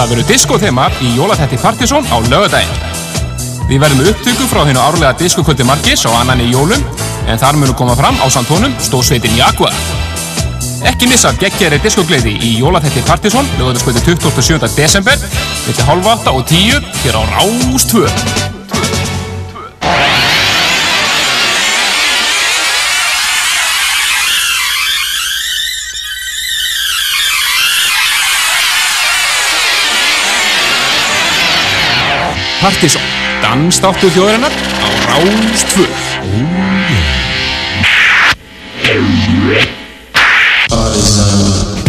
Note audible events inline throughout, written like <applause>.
Það verður diskothema í Jólaþætti Partizón á lögadaginn. Við verðum upptöku frá hennu árlega diskokvöldi Margis á annan í jólum en þar munum koma fram á Santónum stóðsveitin Jaguar. Ekki missa geggjæri diskogleiði í Jólaþætti Partizón lögadagskvöldi 27. desember millir halv 8 og 10 hér á Rástvö. Partizón, dansdáttu þjóðarinnar á Ráðstvö. Partizón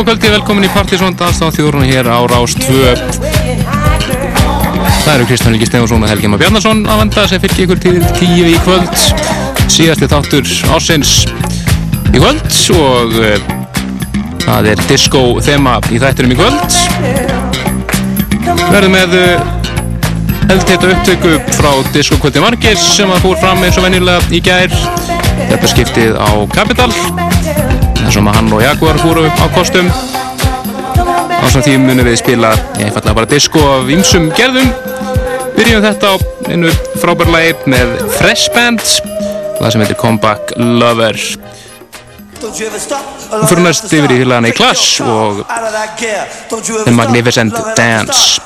og kvöldi, velkomin í Partíson Danstáð þjórun hér á Rás 2 Það eru Kristján Líki Stefánsson og Helgi Má Bjarnason að venda sem fylgir ykkur til tíu í kvöld. Síðasti þáttur ásins í kvöld og uh, það er disco þema í þætturum í kvöld. Verðum með uh, eh, eldteita upptöku frá Disco Kvöldi Margis sem að fór fram eins og venjulega í gær. Þetta skiptið á Capital þar sem að hann og Jaguar fóru á kostum. Á svona tíum munum við spila ég fallega bara disco af ymsum gerðum. Byrjum þetta á einu frábærlægi með Fresh Band það sem heitir Comeback Lover. Og fyrir næst yfir í hylana í Clash og The Magnificent Dance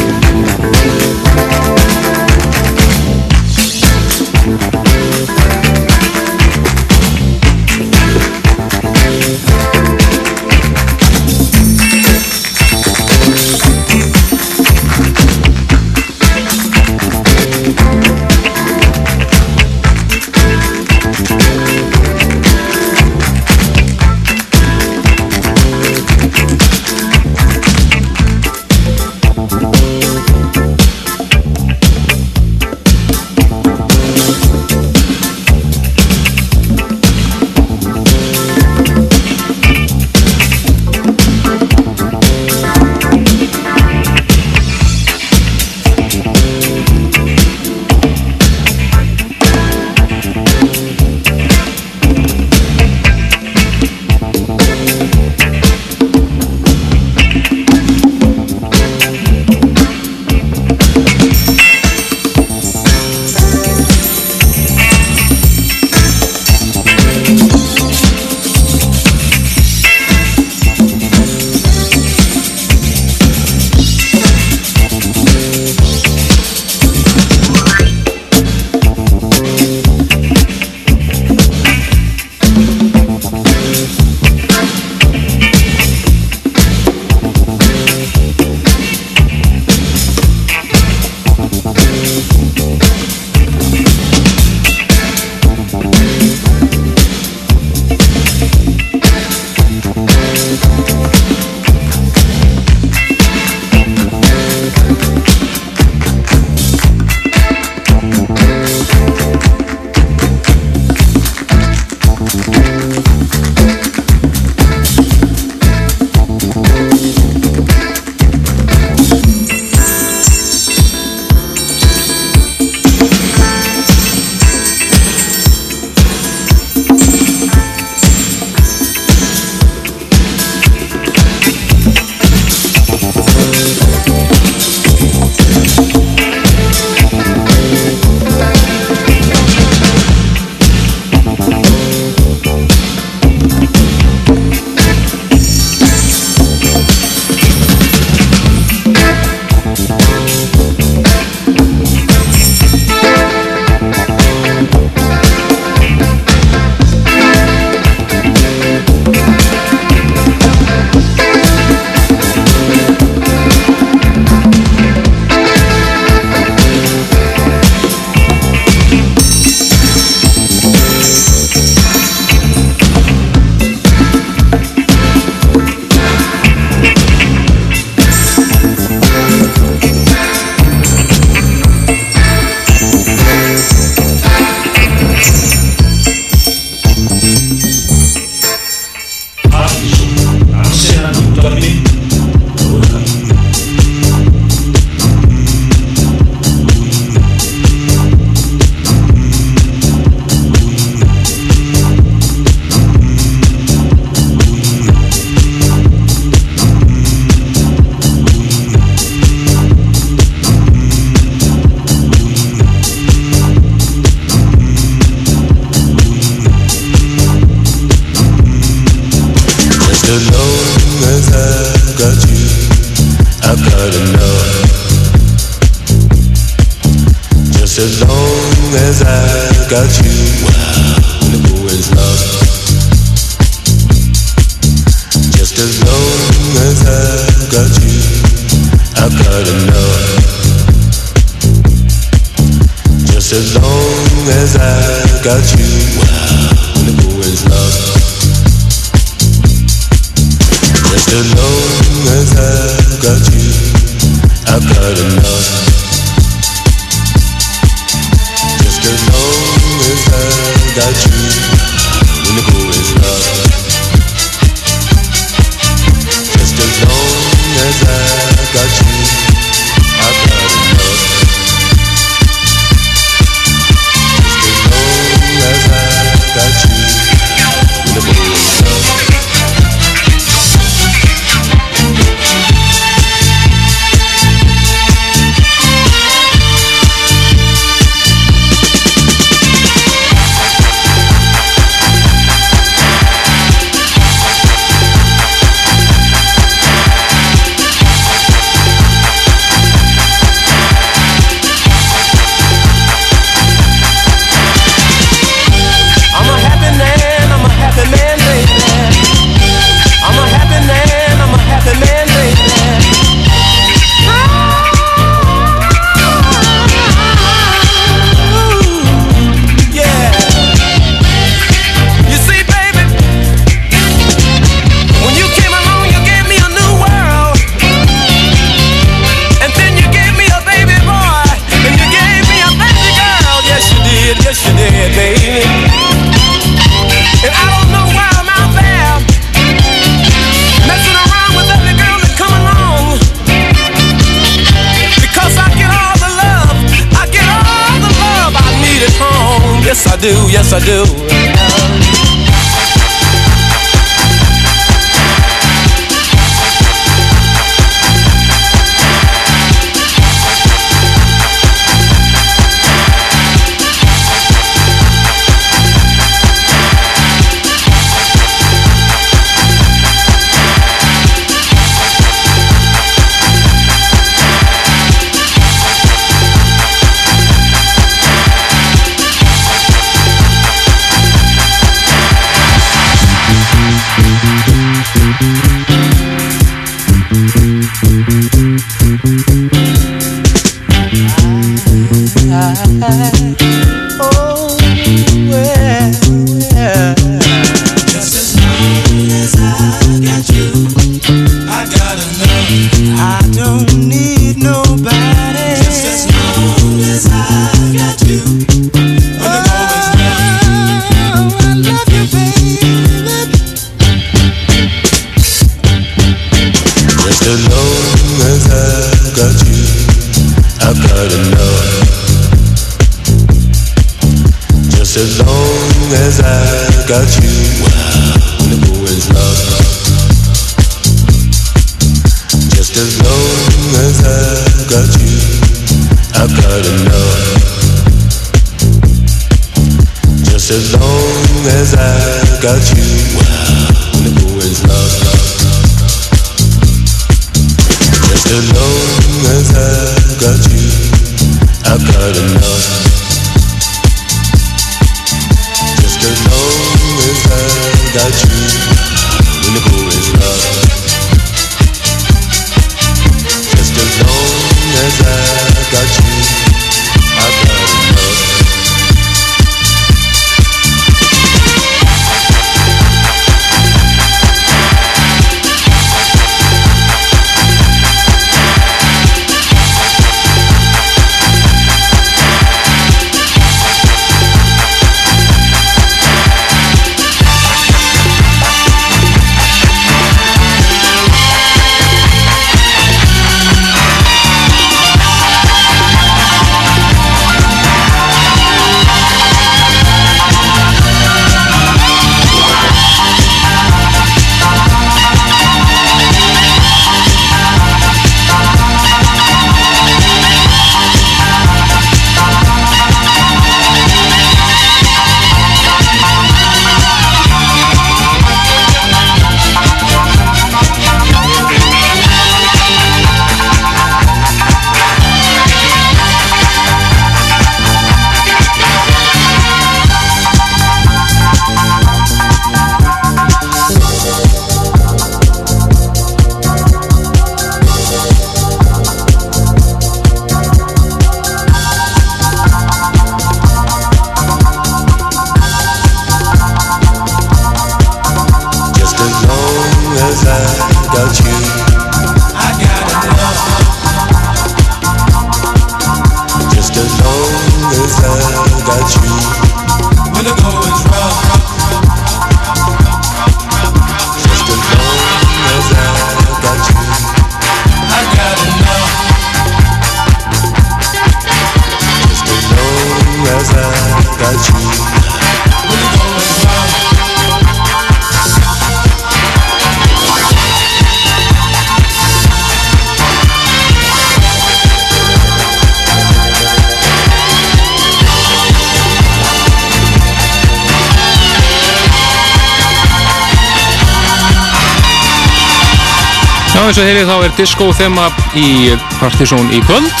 og heyrið þá er disco þema í Partizón í kvöld.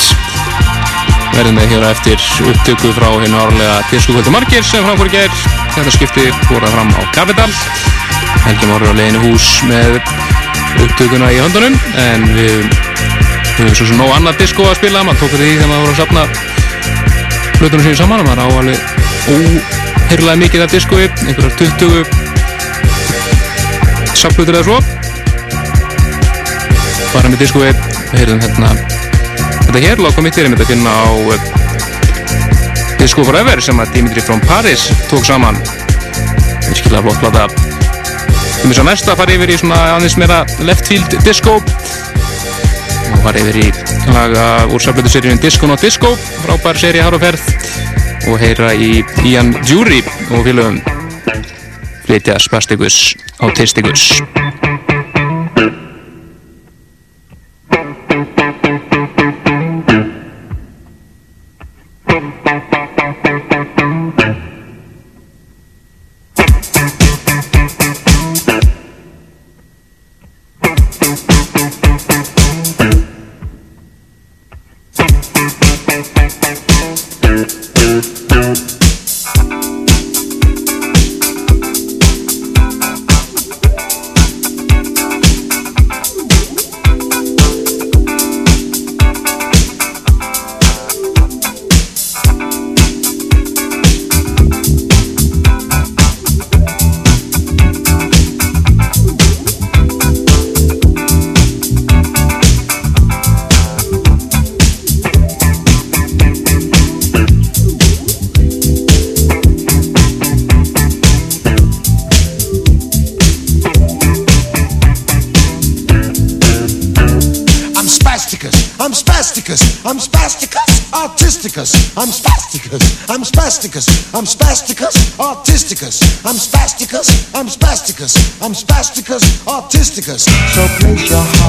Verðum við hér eftir upptöku frá hinn árlega diskokvöldu margir sem framfór í gerð þetta skipti fóra fram á Capital Helgi Móri á leginu hús með upptökuna í höndunum en við höfum svo sem nóg annað disko að spila. Maður tók því þegar maður voru að sapna hlutunum síðan saman og maður á alveg óheirlega mikið af diskoi einhverjar 20 saplutur eða svo bara með diskóið við. Heyrðum hérna þetta hér lág ég myndi að finna á uh, Disco Forever sem að Dimitri from Paris tók saman. Virkilega flott plata. Við myndum svo næsta að fara yfir í svona aðeins meira left field disco. Og fara yfir í laga úr safluturseríun Disco Not Disco frábær séri har og ferð. Og heyra í Ian Jury og fylgum flytja Spasticus Autisticus spasticus, I'm spasticus, I'm spasticus, I'm spasticus, I'm spasticus, autisticus. So place your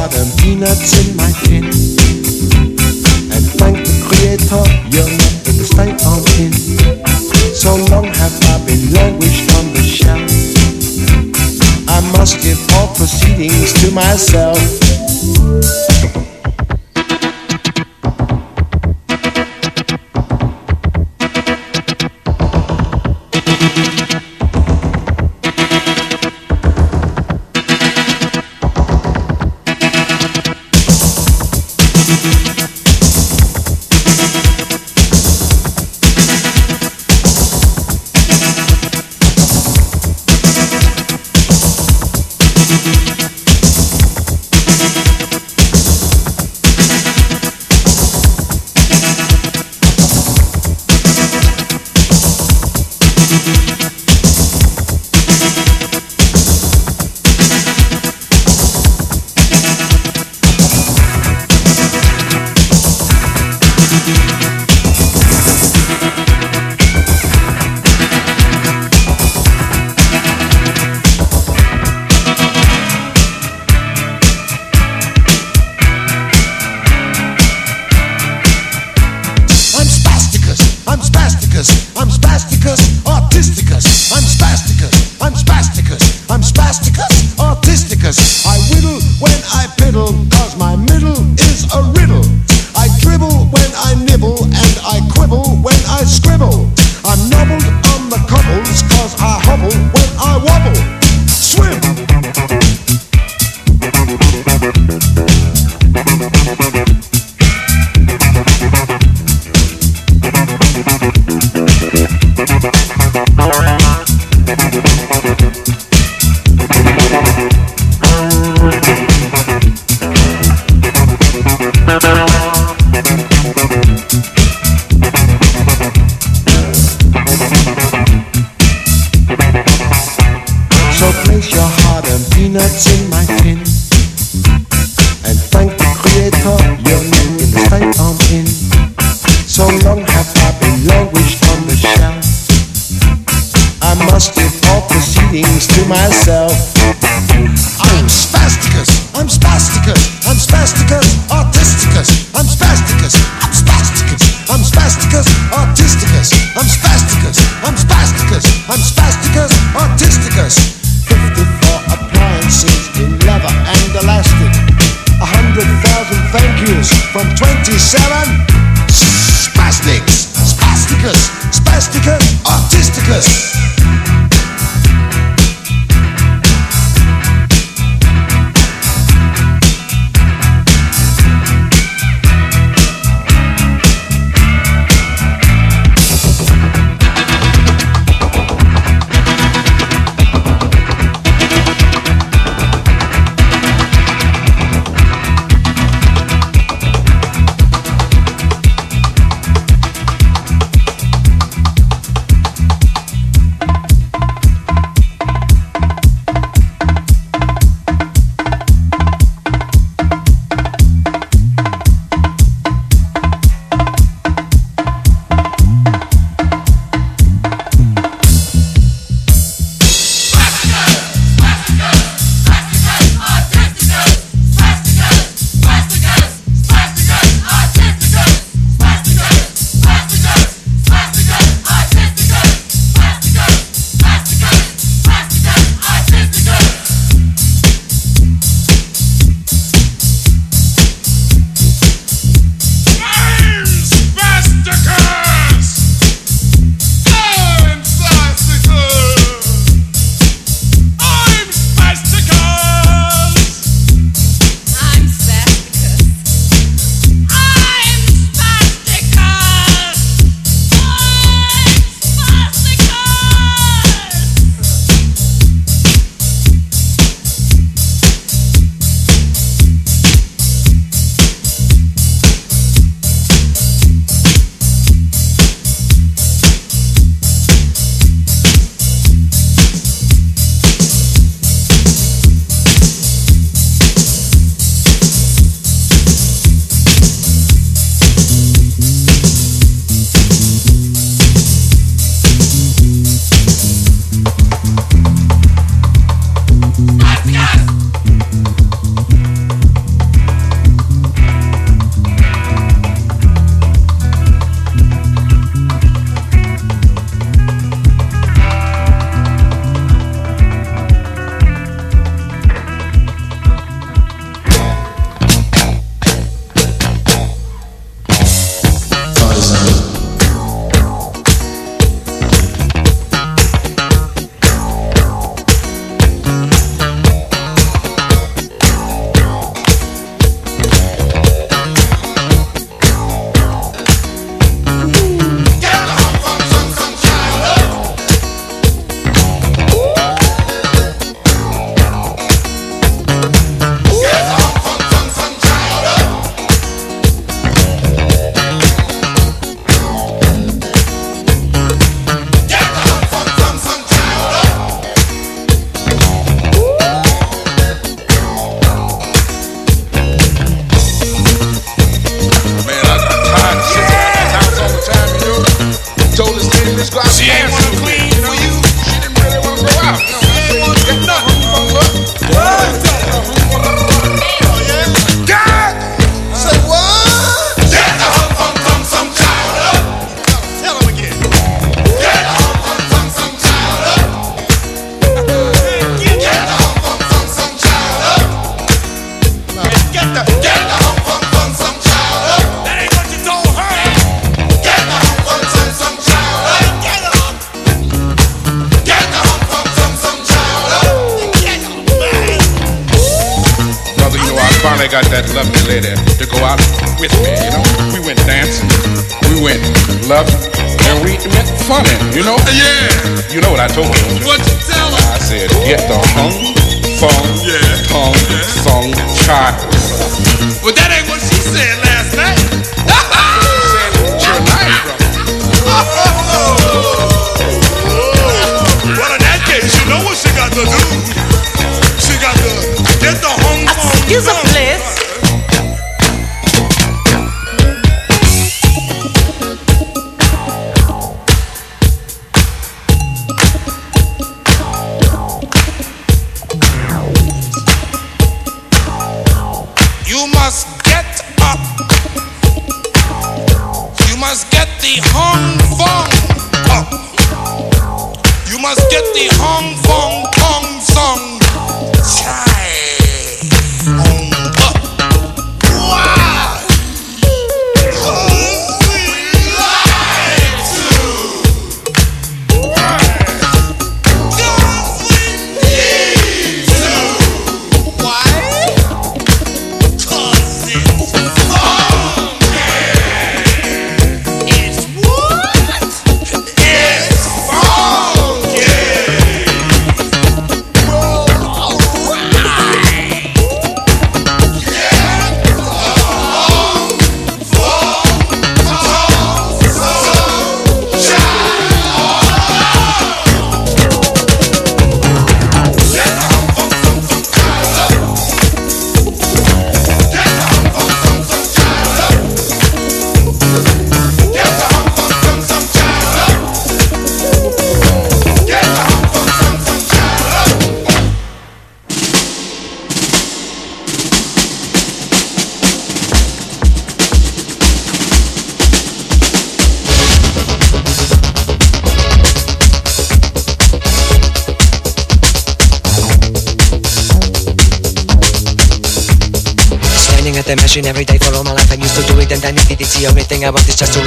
needed it. The only thing I want is just to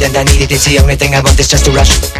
life. I'm used to do it and I needed it. The only thing I want is just to rush,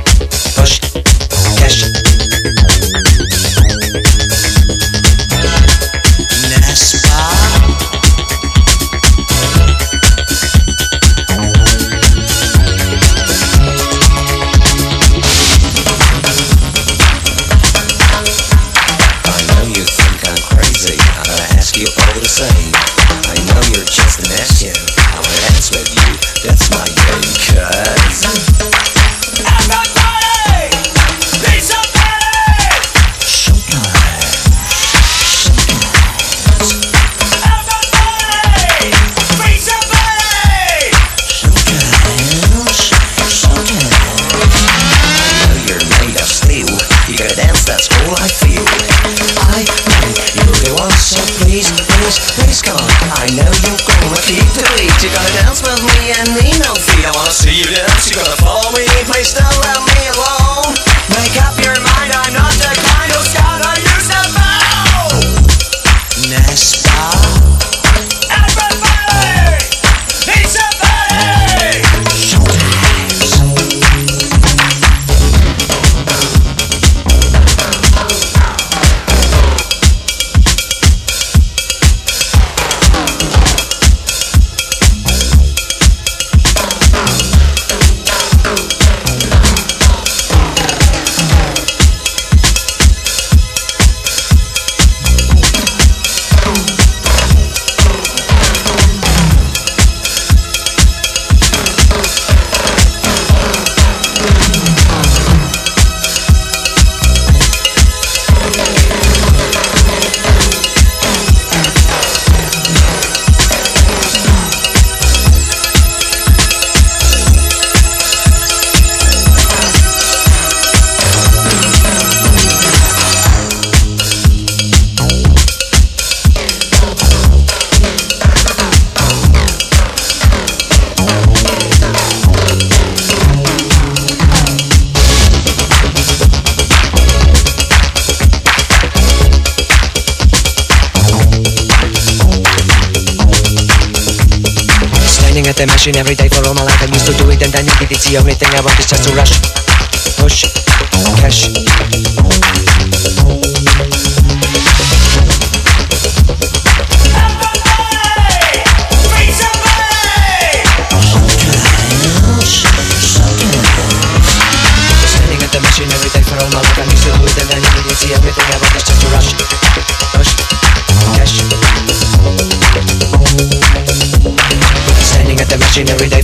every day for all my life. I used to do it and I needed it. The only thing I want is just to rush,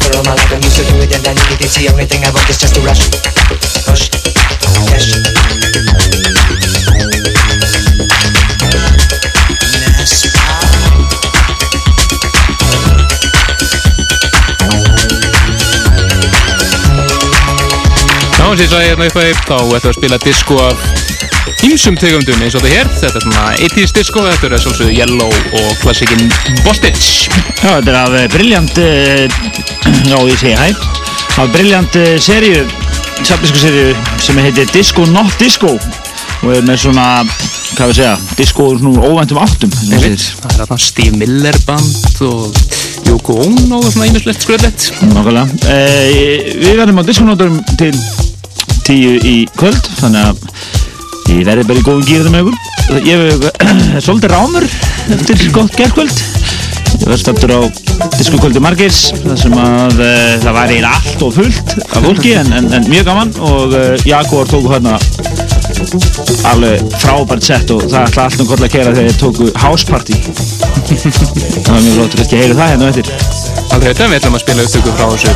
for all my life. I'm used to do it and I needed it. The only thing I want is just to rush, push, eins og ég sagði hérna upp að þá ættum við að spila disco af ýmsum tegundum eins og þetta hér. Þetta er svona 80s disco, þetta er svolítið Yellow og klassikinn Bostage. Já, þetta er af briljant, <clears throat> já ég segi hæ, af briljant serju, safnisku serju sem heitir Disco Not Disco og er með svona, hvað við segja, disco svona óvæntum áttum. Það er þarna Steve Miller band og Yoko Ono og svona ýmislegt skröðlegt. Nákvæmlega. Eh, við verðum á diskonóturum til tíu í kvöld, þannig að ég verði bara í góðum gýrðum ykkur. Ég er <clears throat> svolítið rámur eftir gott gerðkvöld. Ég var stættur á diskokvöldi Margeirs, þar sem að uh, það væri allt og fullt af fólki, en, en, en mjög gaman og uh, Jaguar tóku hérna alveg frábært sett og það ætla allt um koll að kera þegar þeir tóku house party. það var mjög flott, kannski að heyra það hérna á eftir. Aldrei þetta, við ætlum að spila upptöku frá þessu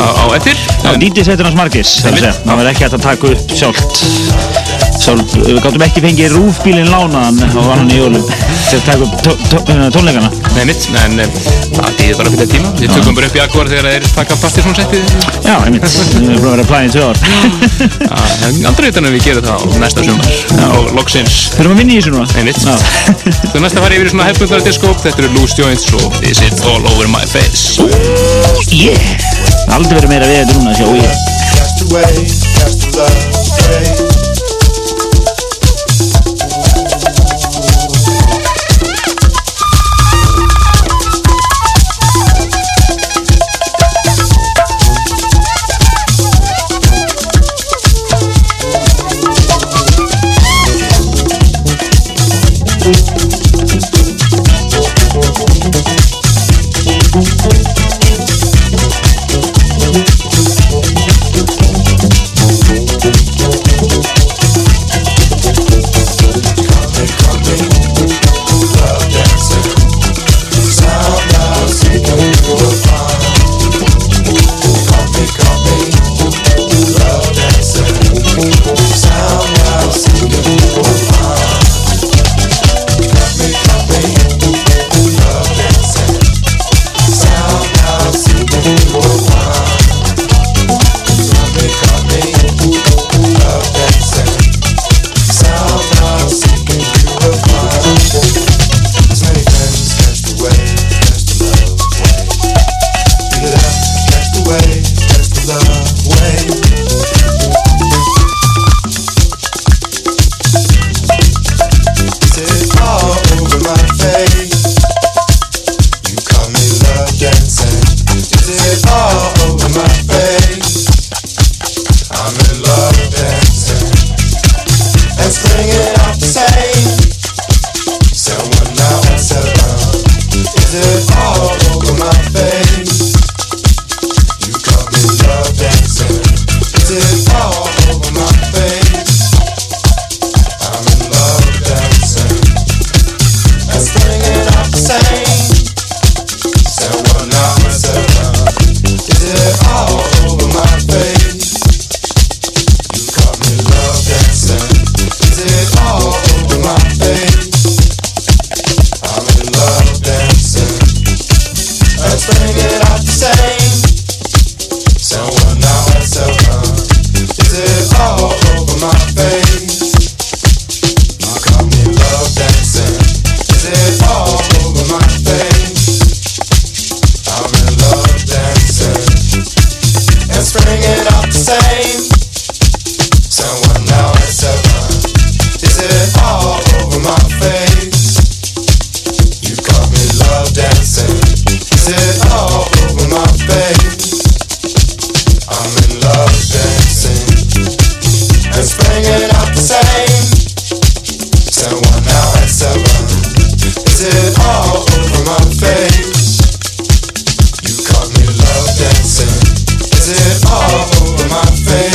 á, á eftir. Já, DJ setur hans margis, það er að segja. Það verður ekki hægt að taka upp sjálft Sál, við gáttum ekki fengið rúfbílinn lánaðan á annan í jólum til að taka upp uh, tónleikana. Nei mitt, en eh, það býðir bara fyrir tíma. Við tökum bara upp í Jaguar þegar þeir taka Partiðsson-settið. Já, einmitt. Við erum að vera að plæna í tvö ár. Andra utan að við gerum það á næsta sumar. Og loksins, Þurfum að vinna í þessu núna. nei mitt. Þú næst að fara yfir í svona hefbundar diskó. Þetta eru Loose Joints og This Is All Over My Face. Yeah! Aldrei verið meira við þetta núna, sjá ég. Cast away, cast to love, away. Is it all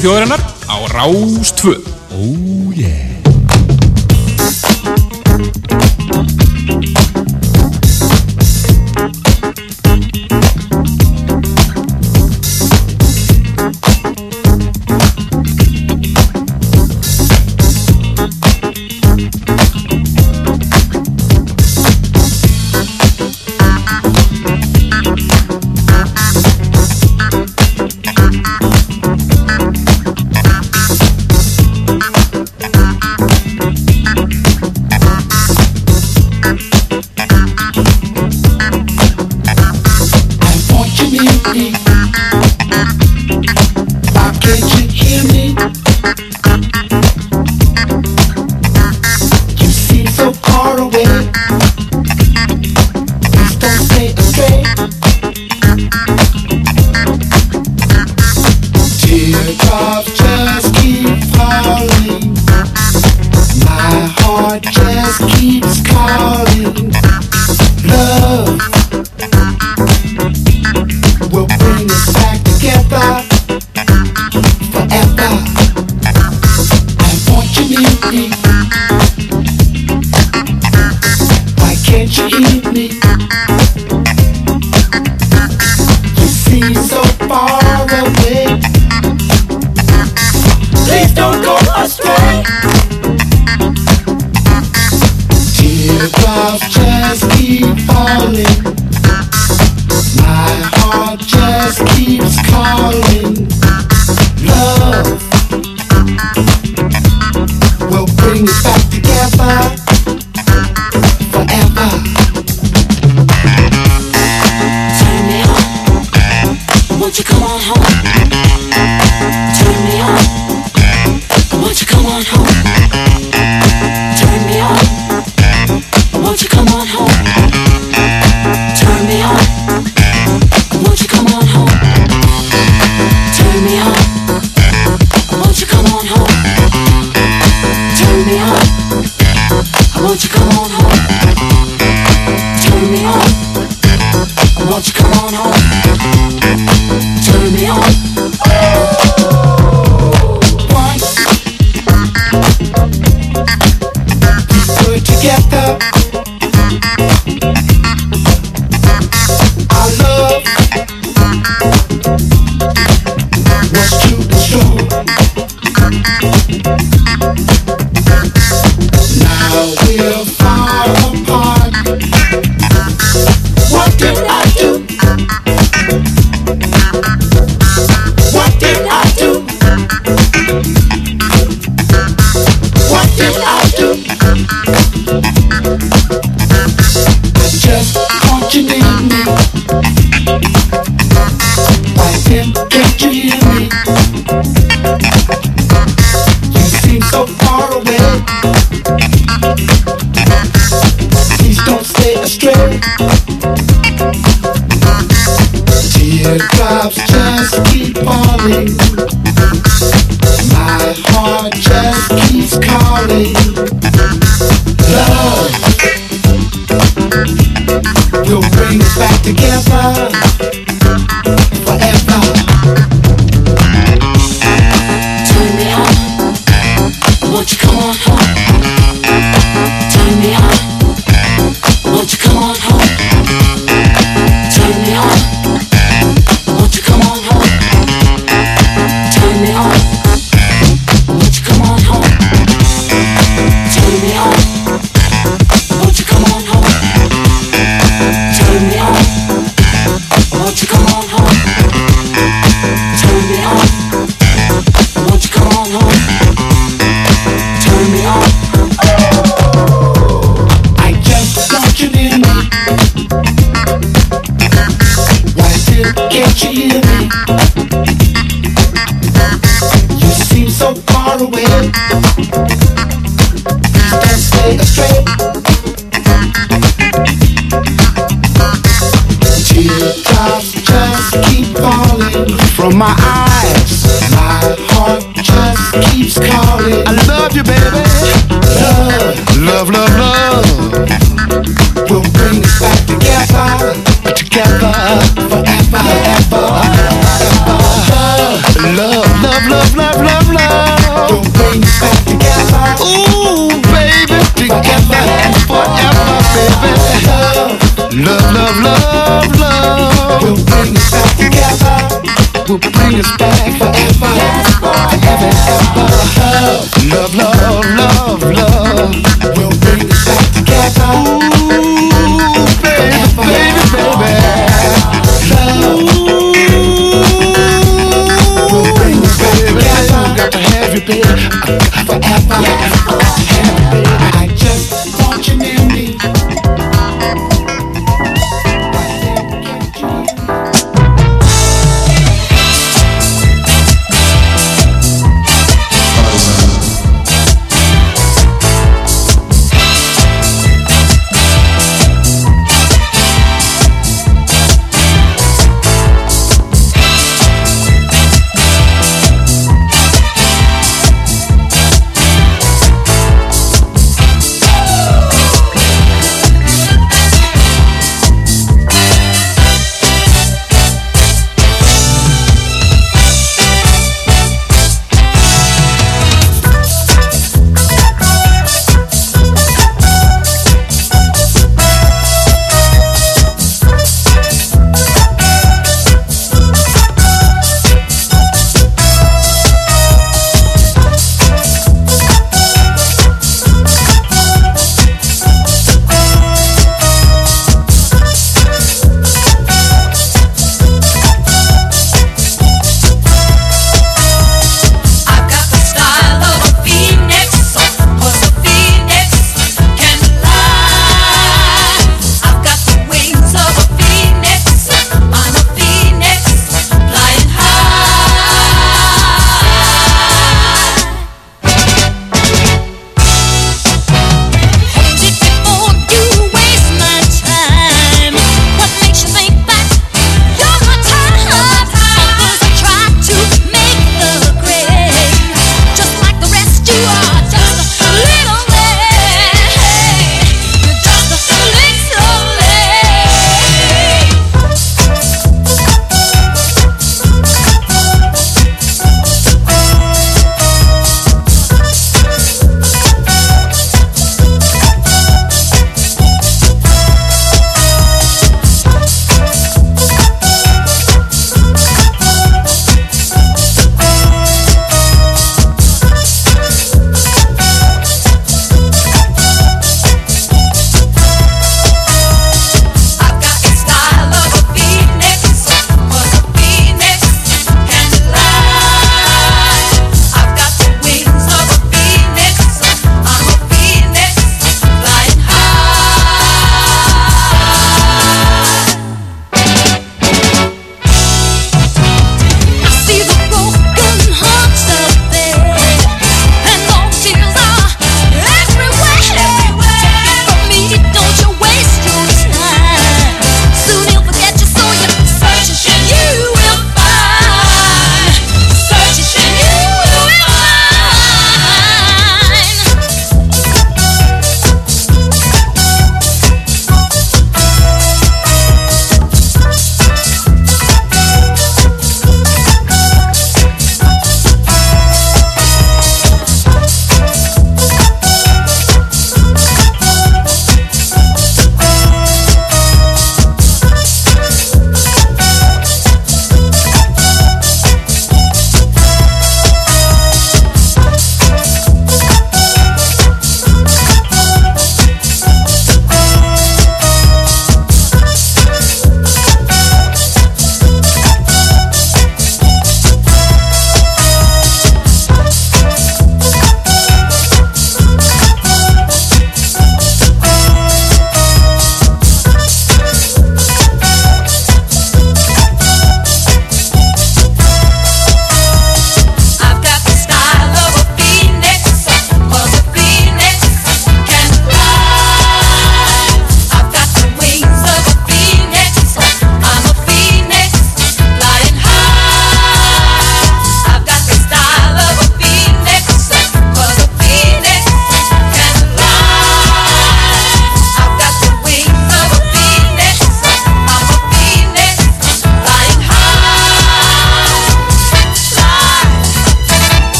þjóðarinnar á Rás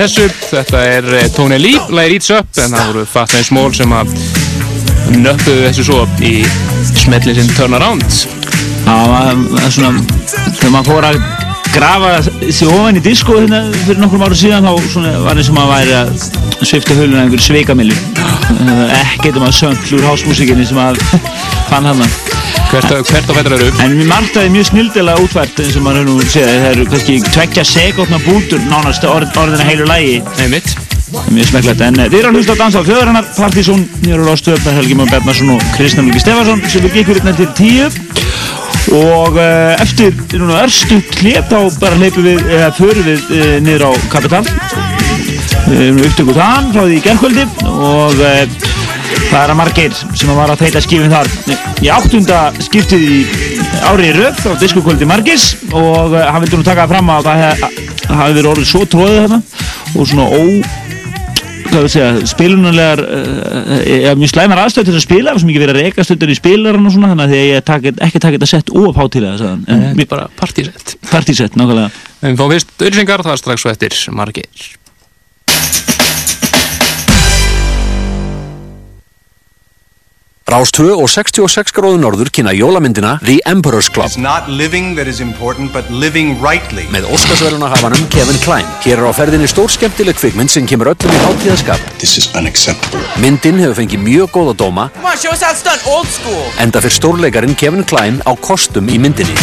vókalli þessu, þetta er eh, Tony Lee, lagið Eats Up, en það voru Fat and Small sem að nöppuðu þessu svo í smellin sinn Turnaround. Það er svona, þegar maður fór að grafa sig ofan í disko hérna fyrir nokkrum ára síðan þá var eins og maður væri að svifta huluna einhverju sveikamilju. Ekkert um að söng úr hásmúsikinni sem að fann hann Hvert, hvert á fættur eru? En mér margtaði mjög snildilega útvært eins og maður nú séð, það eru kannski tveggja sekundna bútur nánast orð, orðina heilu lægi. Nei mitt. Mjög smekklegt, en eh, þið eru að hlusta að dansa á ég eru á stöðna Helgi Már Bjarnason og Kristján Lugi Stefansson sem við gekkum hérna til tíu og uh, eftir núna örstu hlip þá bara hleypum við, eða förum við uh, niður á Kapital við erum upptökuð þann frá því gerðkvöldi og uh, það er að margir sem var að þeita skifin þar í áttunda skiptið í ári í röð á diskokvöldi Margis og uh, hann vildi nú taka fram að það hafi verið orðið svo tróðið þarna og svona ó spilunarlegar uh, eða mjög slæmar aðstöð til að spila sem ekki verið að reyka stundur í spilaran og svona þannig að ég takit, ekki takit að sett of hann. en er bara partísett. partísett, nákvæmlega En þá fyrst auðvisingar, það strax svo eftir margir. Rás 2 og 66 gróðu norður kynna jólamyndina The Emperor's Club It's not living that is important, but living rightly. með Óskarsverðunahafanum Kevin Kline. Hér er á ferðinni stór skemmtileg kvikmynd sem kemur öllum í hátíðaskap. This is unacceptable. Myndin hefur fengið mjög góða dóma Come on, show us how it's done, old school. enda fyrir stórleikarin Kevin Kline á kostum í myndinni.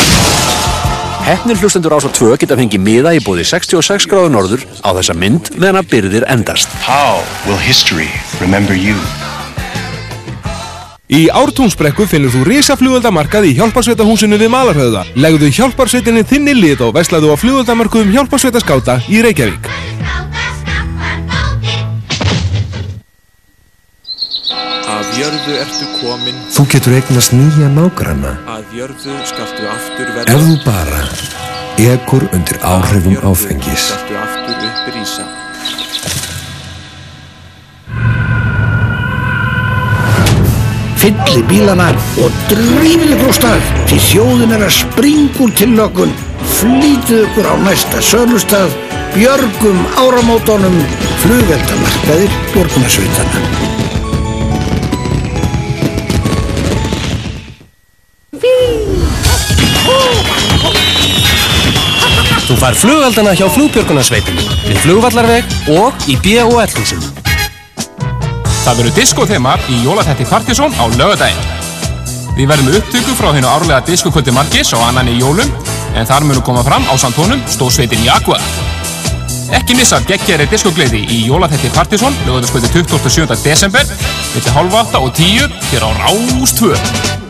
Hefnir hlustendur ás á 2 geta fengið miða í búði 66 gráðu norður á þessa mynd meðan að byrðir endast. Í Ártúnsbrekku finnur þú risaflugöldamarkað í hjálparsveitahúsinu við Malarhauða. Legðu hjálparsveitinni þinni lit og veslaðu á flugöldamarkuðum hjálparsveitaskáta í Reykjavík. Af jörðu ertu komin, Þú getur eignast nýja nágranna að jörðu skaltu aftur ef verða. þú bara ekur undir áhrifum áfengis. Skaltu aftur upp Fylli bílana og drífið ykkur á stað því þjóðin er að springa úr tillökun. Flýtið ykkur á næsta sölustað, björgum áramótonum, flugveldamarkaðir björgunarsveitana. Þú fær flugveldana hjá flugbjörgunarsveitinni við flugvallarveg og í B.O.L. húsinu. Það verður diskothema í jólaþætti Partizón á lögadaginn. Við verðum upptöku frá hennu árlega diskokvöldi Margis á annan í jólum en þar munum koma fram á Santónum stóðsveitin Jaguar. Ekki missa geggjæri diskogleði í jólaþætti Partizón lögadagskvöldi 27. desember millir halv 8 og 10 hér á Rás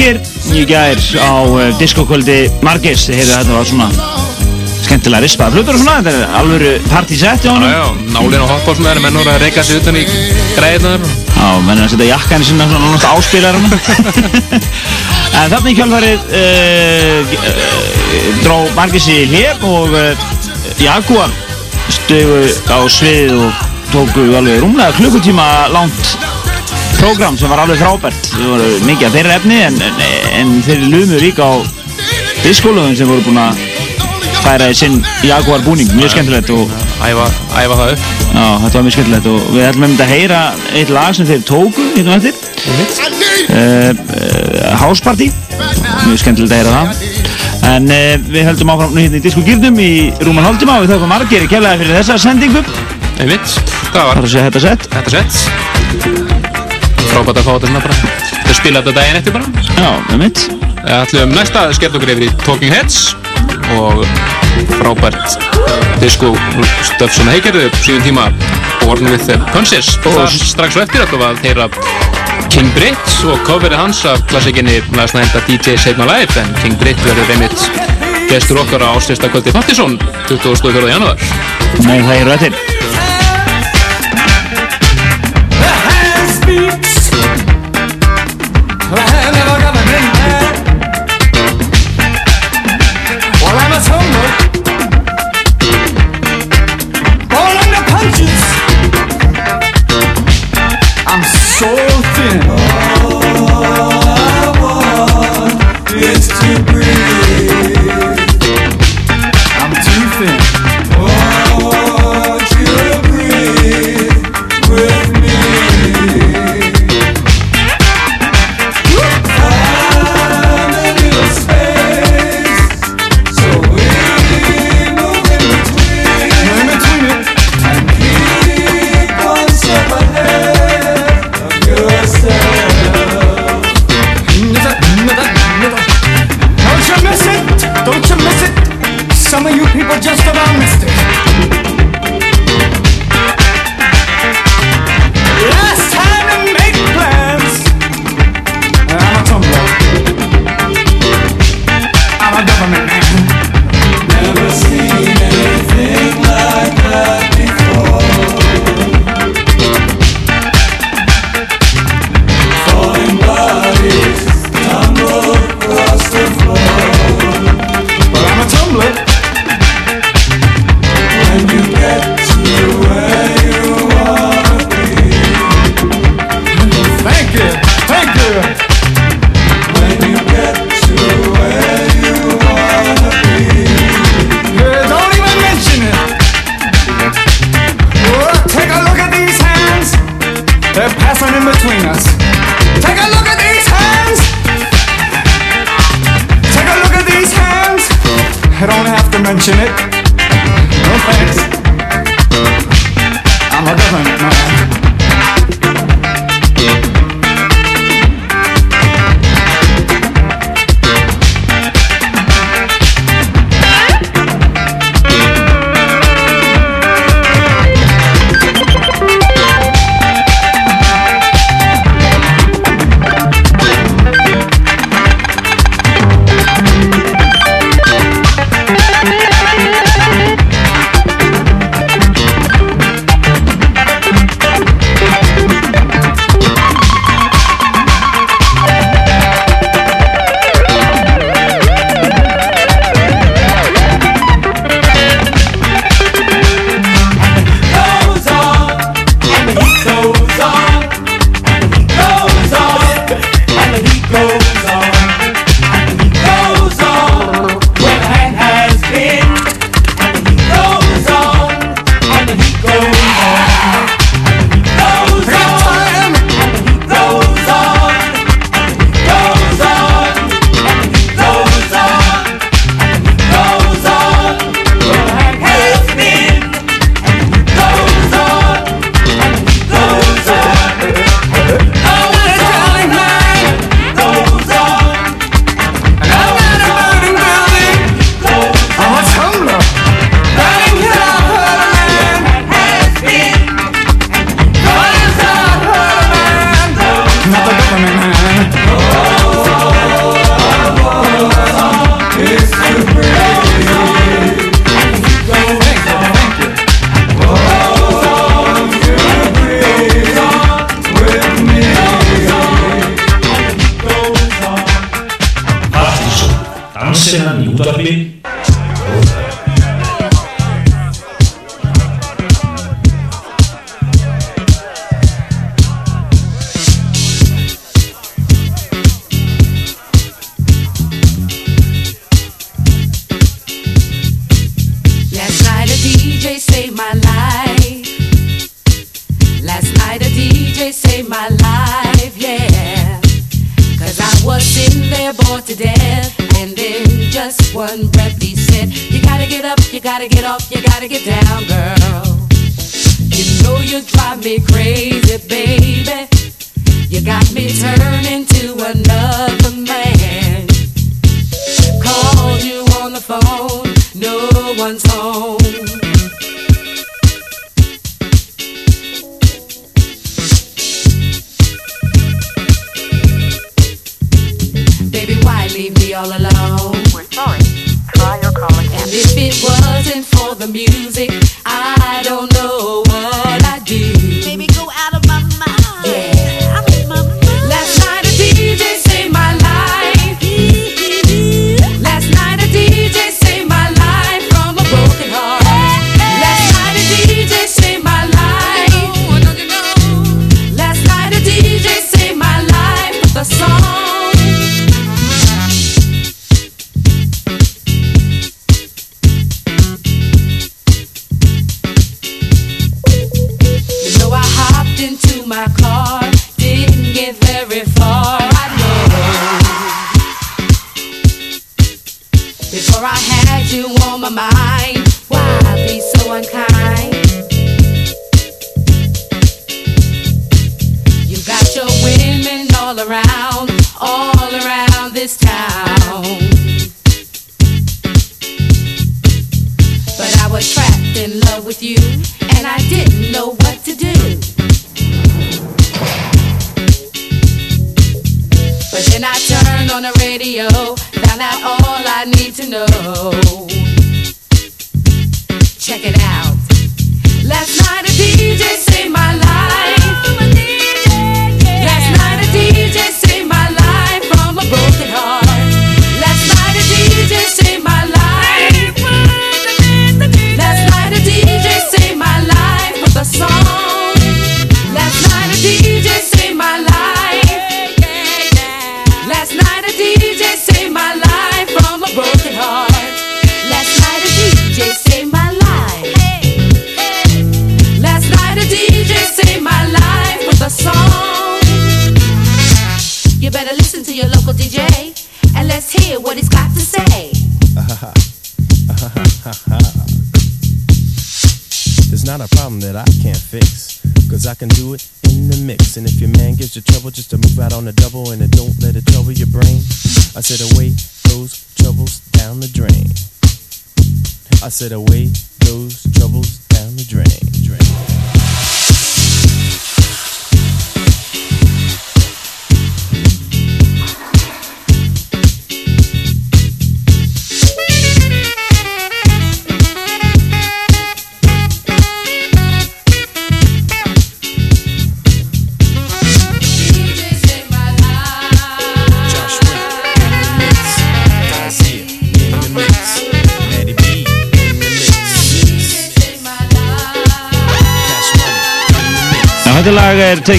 margir í gær á uh, diskokvöldi Margis, heyrðu þetta var svona skemmtilega rispaða flutur og svona, þetta er alvöru partysett Já, já, nálinn og hotballsmaður, menn voru að reyka sig utan í græðnar. Já, menn er að setja jakkan í sinna svona nánast áspilar <laughs> En þarna í kjálfarið uh, uh, dró Margis í hlép og uh, Jaguar stögu á svið og tóku alveg rúmlega klukkutíma langt program sem var alveg frábært. Það voru mikið af þeirra efni en, en, en þeir lumu líka á diskólöðum sem voru búin að færa í sinn Jaguar búning, mjög skemmtilegt og æfa, æfa það upp. Já, þetta var mjög skemmtilegt og við ætlum einmitt að heyra eitt lag sem þeir tóku hérna eftir. Uh, uh, House Party mjög skemmtilegt að heyra það. En uh, við höldum áfram nú hérna í Disco Gýrdum í rúman hálftíma og við þakkum margir í kjærlega fyrir þessa sendingu. Einmitt, það var Það að segja þetta sett Þetta sett Frábært að fá þetta bara. Þau spila þetta daginn eftir bara. Já, einmitt. Við ætlum næsta að skella okkur yfir í Talking Heads og frábært disco stöf sem upp síðan tíma Born with the Punches. Og það strax á eftir ætlum við að heyra King Britt og coverið hans af klassikinni Last Night at DJ Saved My Life. En King Britt verður einmitt gestur okkar á ástyrsta kvöldi Fattisson 24. janúar. Nei, það eru eftir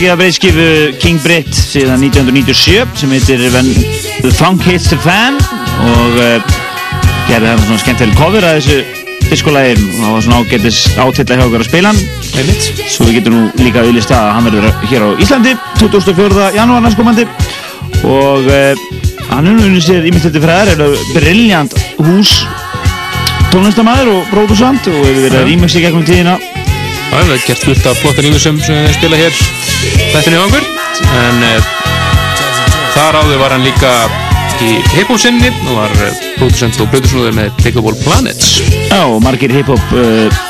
tekið af breyðskifu King Britt síðan 1997 sem heitir When the Funk Hits the Fan. Og uh, gerði þarna svona skemmtileg cover að þessu diskolægi og það var svona ágætis átilla hjá okkur að spila hann Einmitt. svo við getum nú líka auðvist að hann verður hér á Íslandi 24. janúar næstkomandi. Og uh, hann er nú unnið sér í mitt þetta fræðar er briljant hús tónlistamæður og bróðusand og hefur verið að rýmix í gegnum tíðina. Já, við hefum gert fullt af flottar rýmisum sem við spila hér þættinu hjá okkur en uh, þar áður var hann líka í hiphop-sinni og var uh, producent og produsnúður með Pickable Planets. Já, margir hip-hop uh,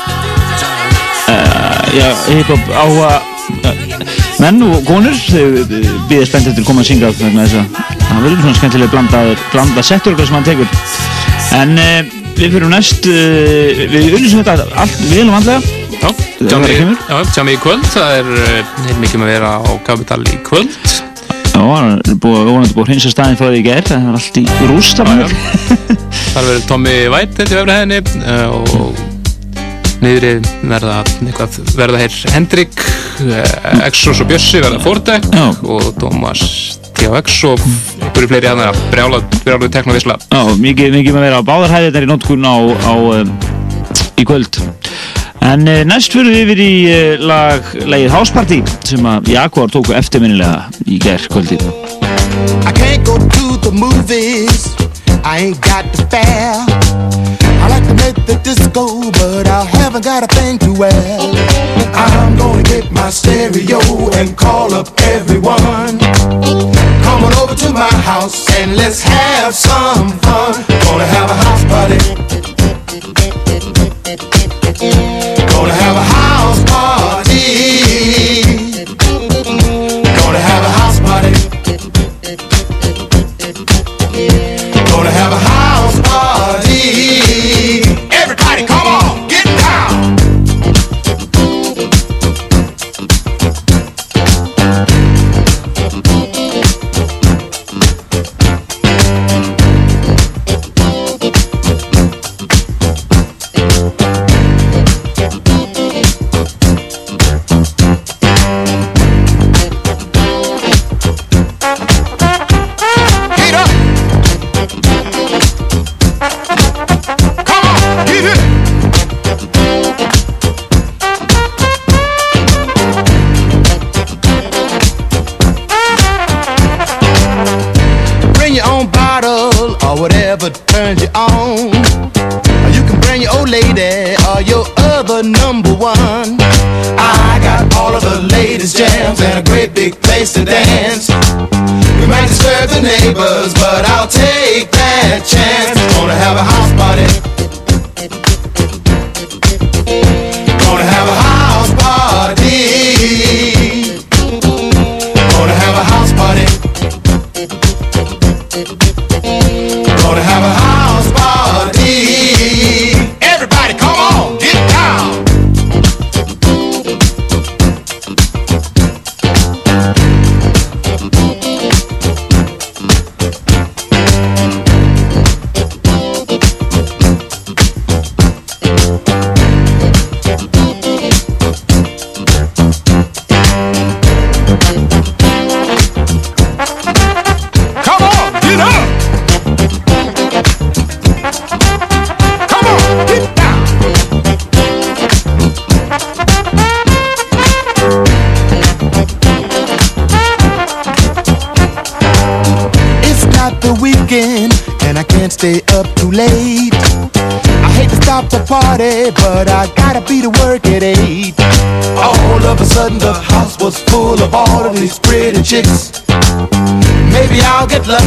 uh, já, hip-hop áhuga uh, menn og konur þau býðir spennt eftir að koma að syngja það verður svona skemmtilega blanda, blanda settur sem hann tekur. En við fyrir næst við unnum þetta allt vel og vandlega Já, Það tjámi, verður kemur. já, tjámi í kvöld. Það er uh, mikið með að vera á Kapital í kvöld. Já, það er búið, vonandi búið að hreinsa staðin frá því í gær það er allt í rúst <laughs> þar verður Tommy White þetta hæðinni uh, og niðri verða eitthvað, verða hér Hendrik uh, Exos og Bjössi verða Fordek og Thomas THX og einhverju fleiri hann að brjála brjála teknovisla. Já, mikið, mikið með að vera á báðarhæðirnar í notkun á, á um, í kvöld En uh, næst fyrir við yfir í uh, lag, lagið House Party sem að Jaguar tóku eftirminnilega í gerð kvöldi. I can't go to the movies. I ain't got the fare. I like to make the disco, but I haven't got a thing to wear. I'm gonna get my stereo and call up everyone. Come on over to my house and let's have some fun. Gonna have a house party. Gonna have a house number one. I got all of the latest jams and a great big place to dance. We might disturb the neighbors, but I'll take that chance. Gonna have a house party.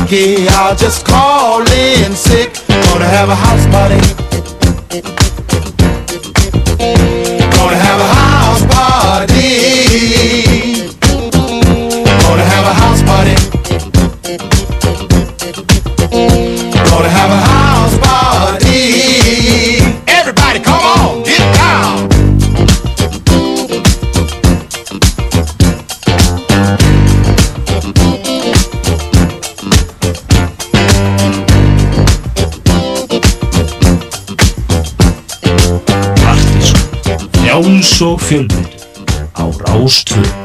I'll just call in sick. Gonna have a house party. Og Fjölnir á Rástvö.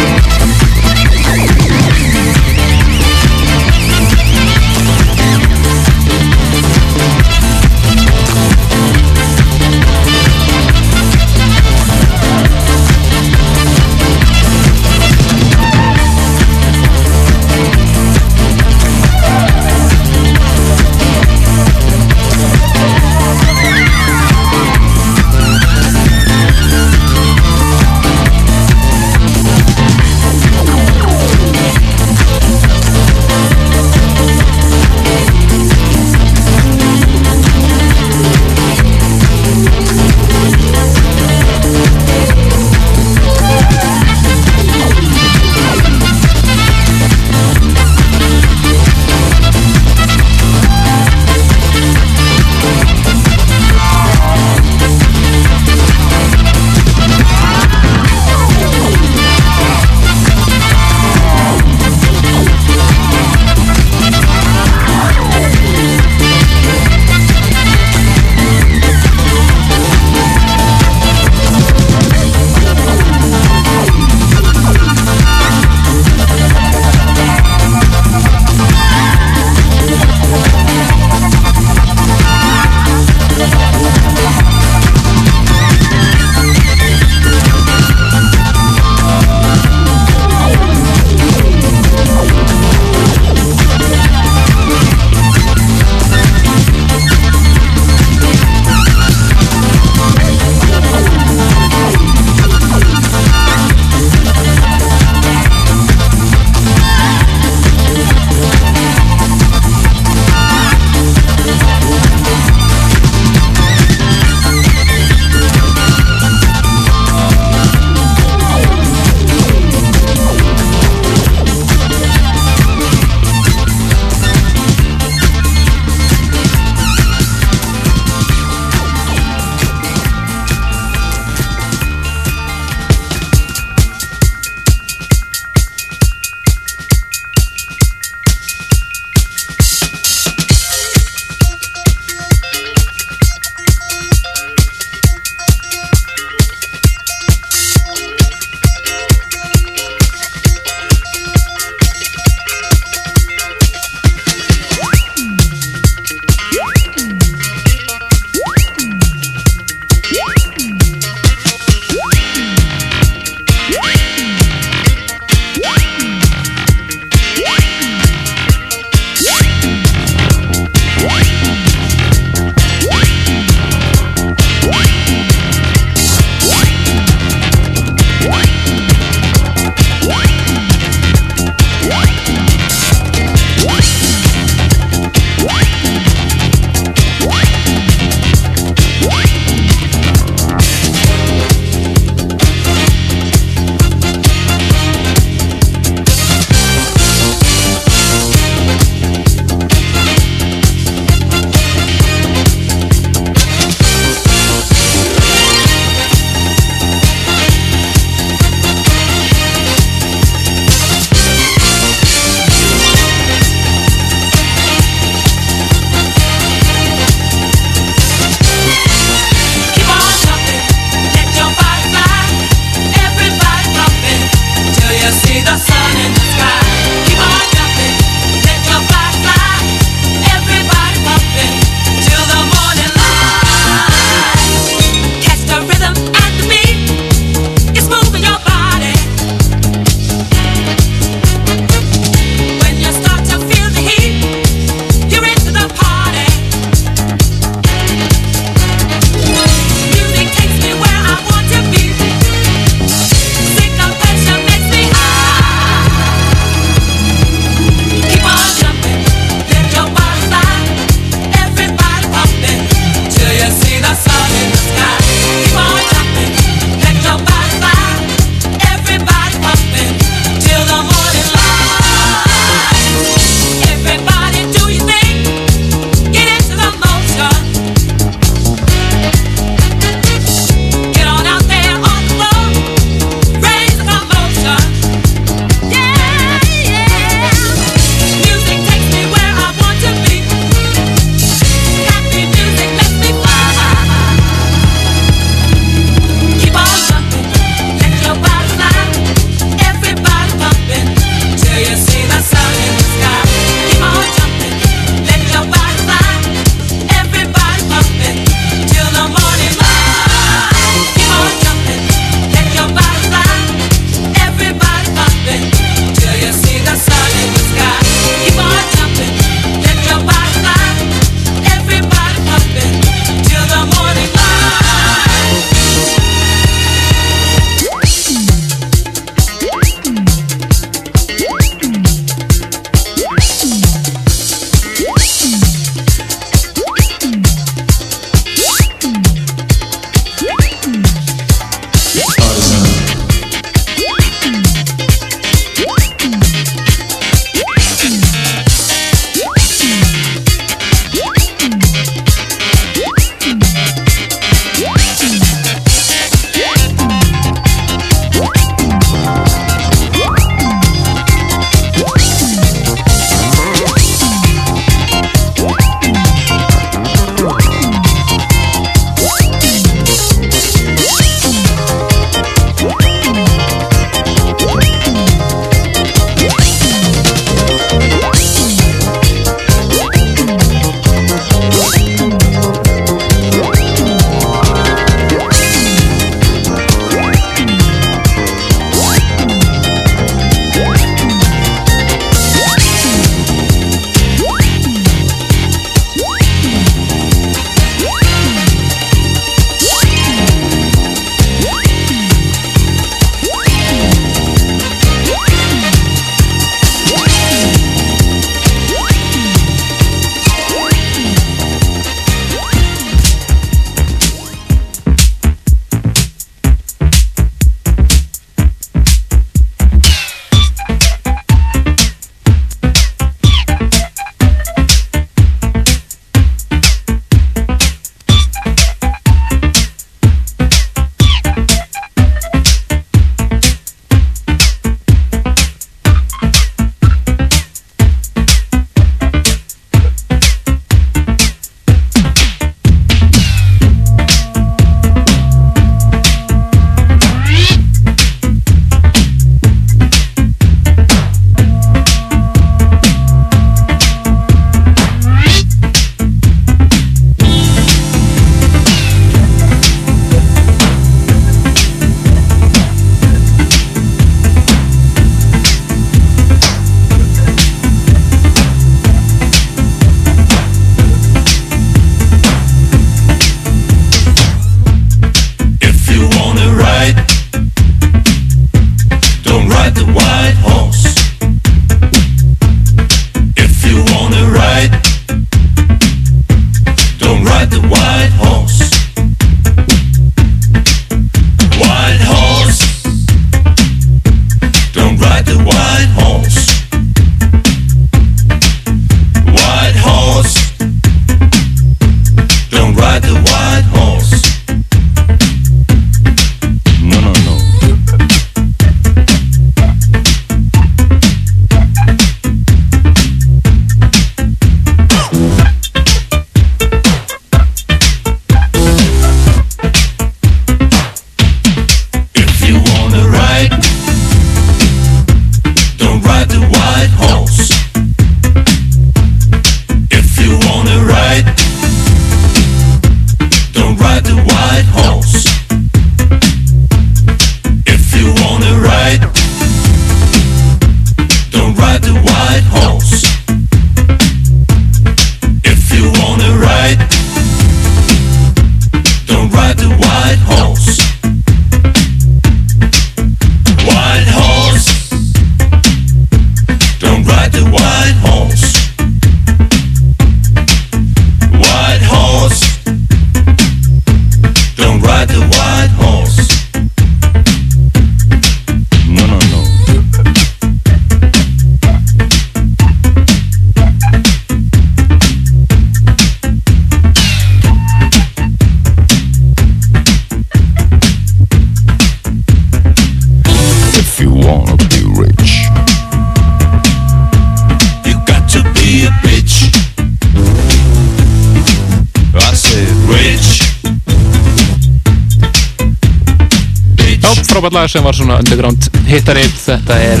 Lag sem var svona underground hittari. Þetta er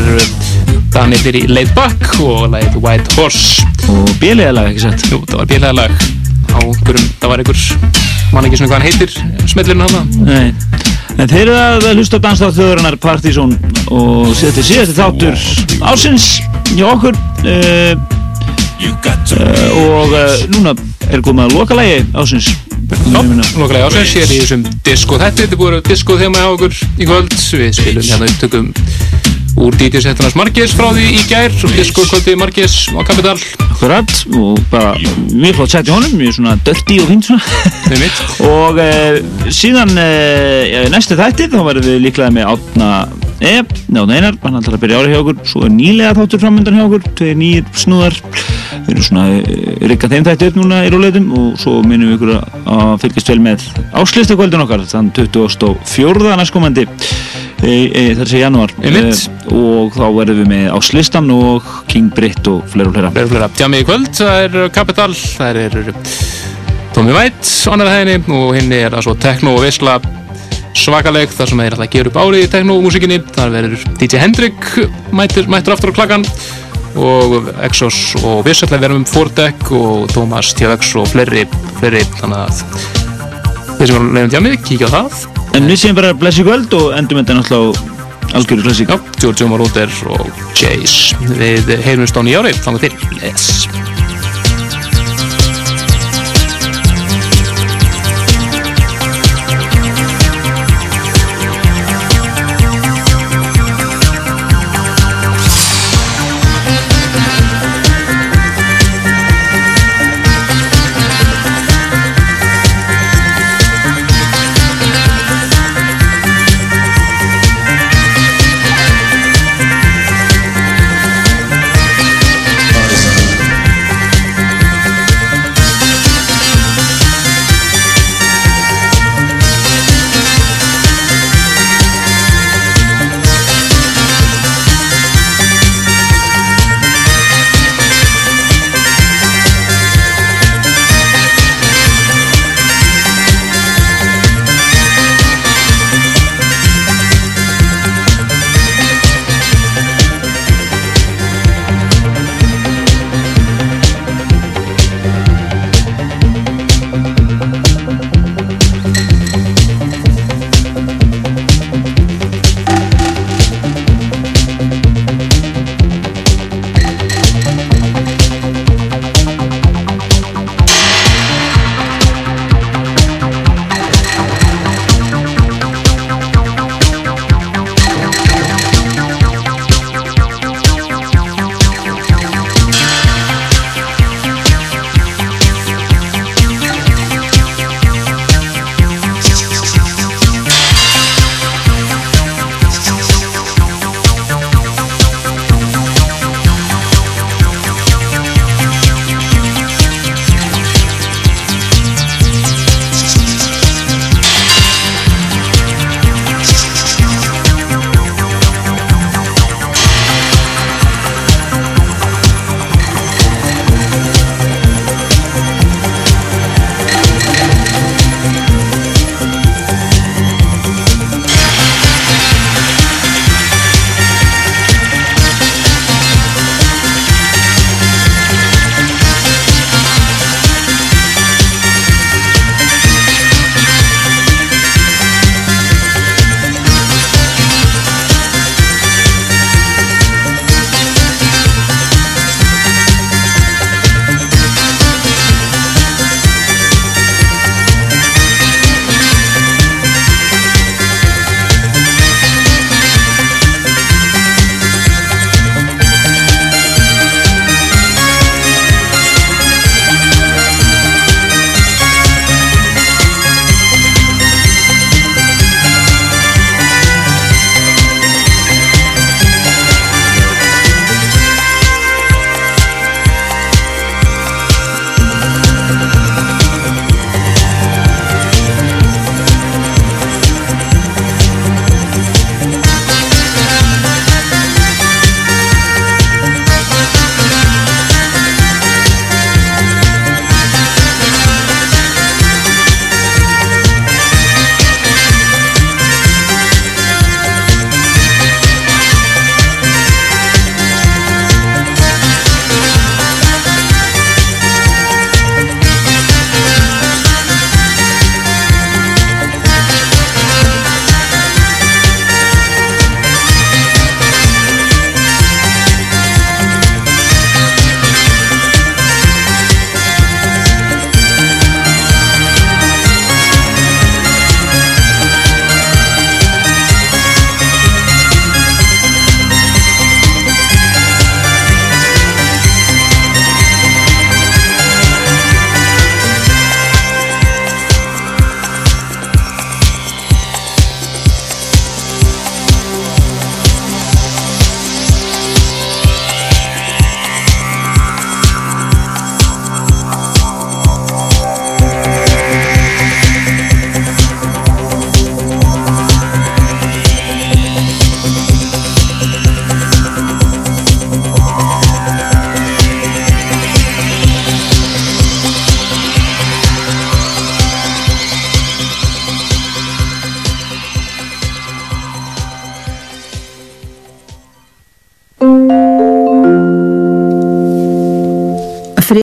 Danir í Laid Back og lagið White Horse. Og bjölega lag ekki sett Jú, það var bjölega lag. Á einhverjum, það var einhver mann ekki svona hvað hann heitir smellirinn hann Nei, en þeir eru að hlusta þjóðurinnar Partizón og þetta er síðasti þáttur ásins hjá okkur uh, uh, og uh, núna er komið að loka lægi ásins Lokalega ásins, ég er í þessum disco. Þetta, þetta búið disco þema á okkur í kvöld. Við spilum hérna upptökum úr DJ-settunars Margis frá því í gær og disco kvöldi Margis á Kapital Akkurat og bara mjög flott sett í honum, mjög svona dirty og fínt svona. Og uh, síðan uh, næstu þætti þá verðum við líklega með átna E, Átna Einar, hann ætlar að byrja ári hjá okkur. Svo er nýlega þáttur framöndan hjá okkur tveir nýjir snúðar. Við erum svona uh, rikka þeim þætti upp núna í róleitum og svo minnum við ykkur að, að fylgjast vel með áslistakvöldin okkar þann 24. næstkomandi e, e, þessi janúar Einmitt. og þá verðum við með áslistan og King Britt og fleira og fleira Fleira og fleira. Tjami í kvöld, það er Kapital, það er Tommy White annar hæðinni og hinn er það svo Tekno og Visla svakaleg þar sem þeir að gera upp árið í Tekno-músikinni. Það verður DJ Hendrik mætir, mætir aftur á klakkan og Exos og Visla verðum um Fordek og Thomas TVX og fleiri, fleiri þannig að þeir sem eru leiðum Tjami, kíkja á það. En við séum bara blessi kvöld og endum þetta náttúrulega á algjöru klassík. Já, George Moruder og Jace. Við heyrumst á nýjári, þannig til. Yes.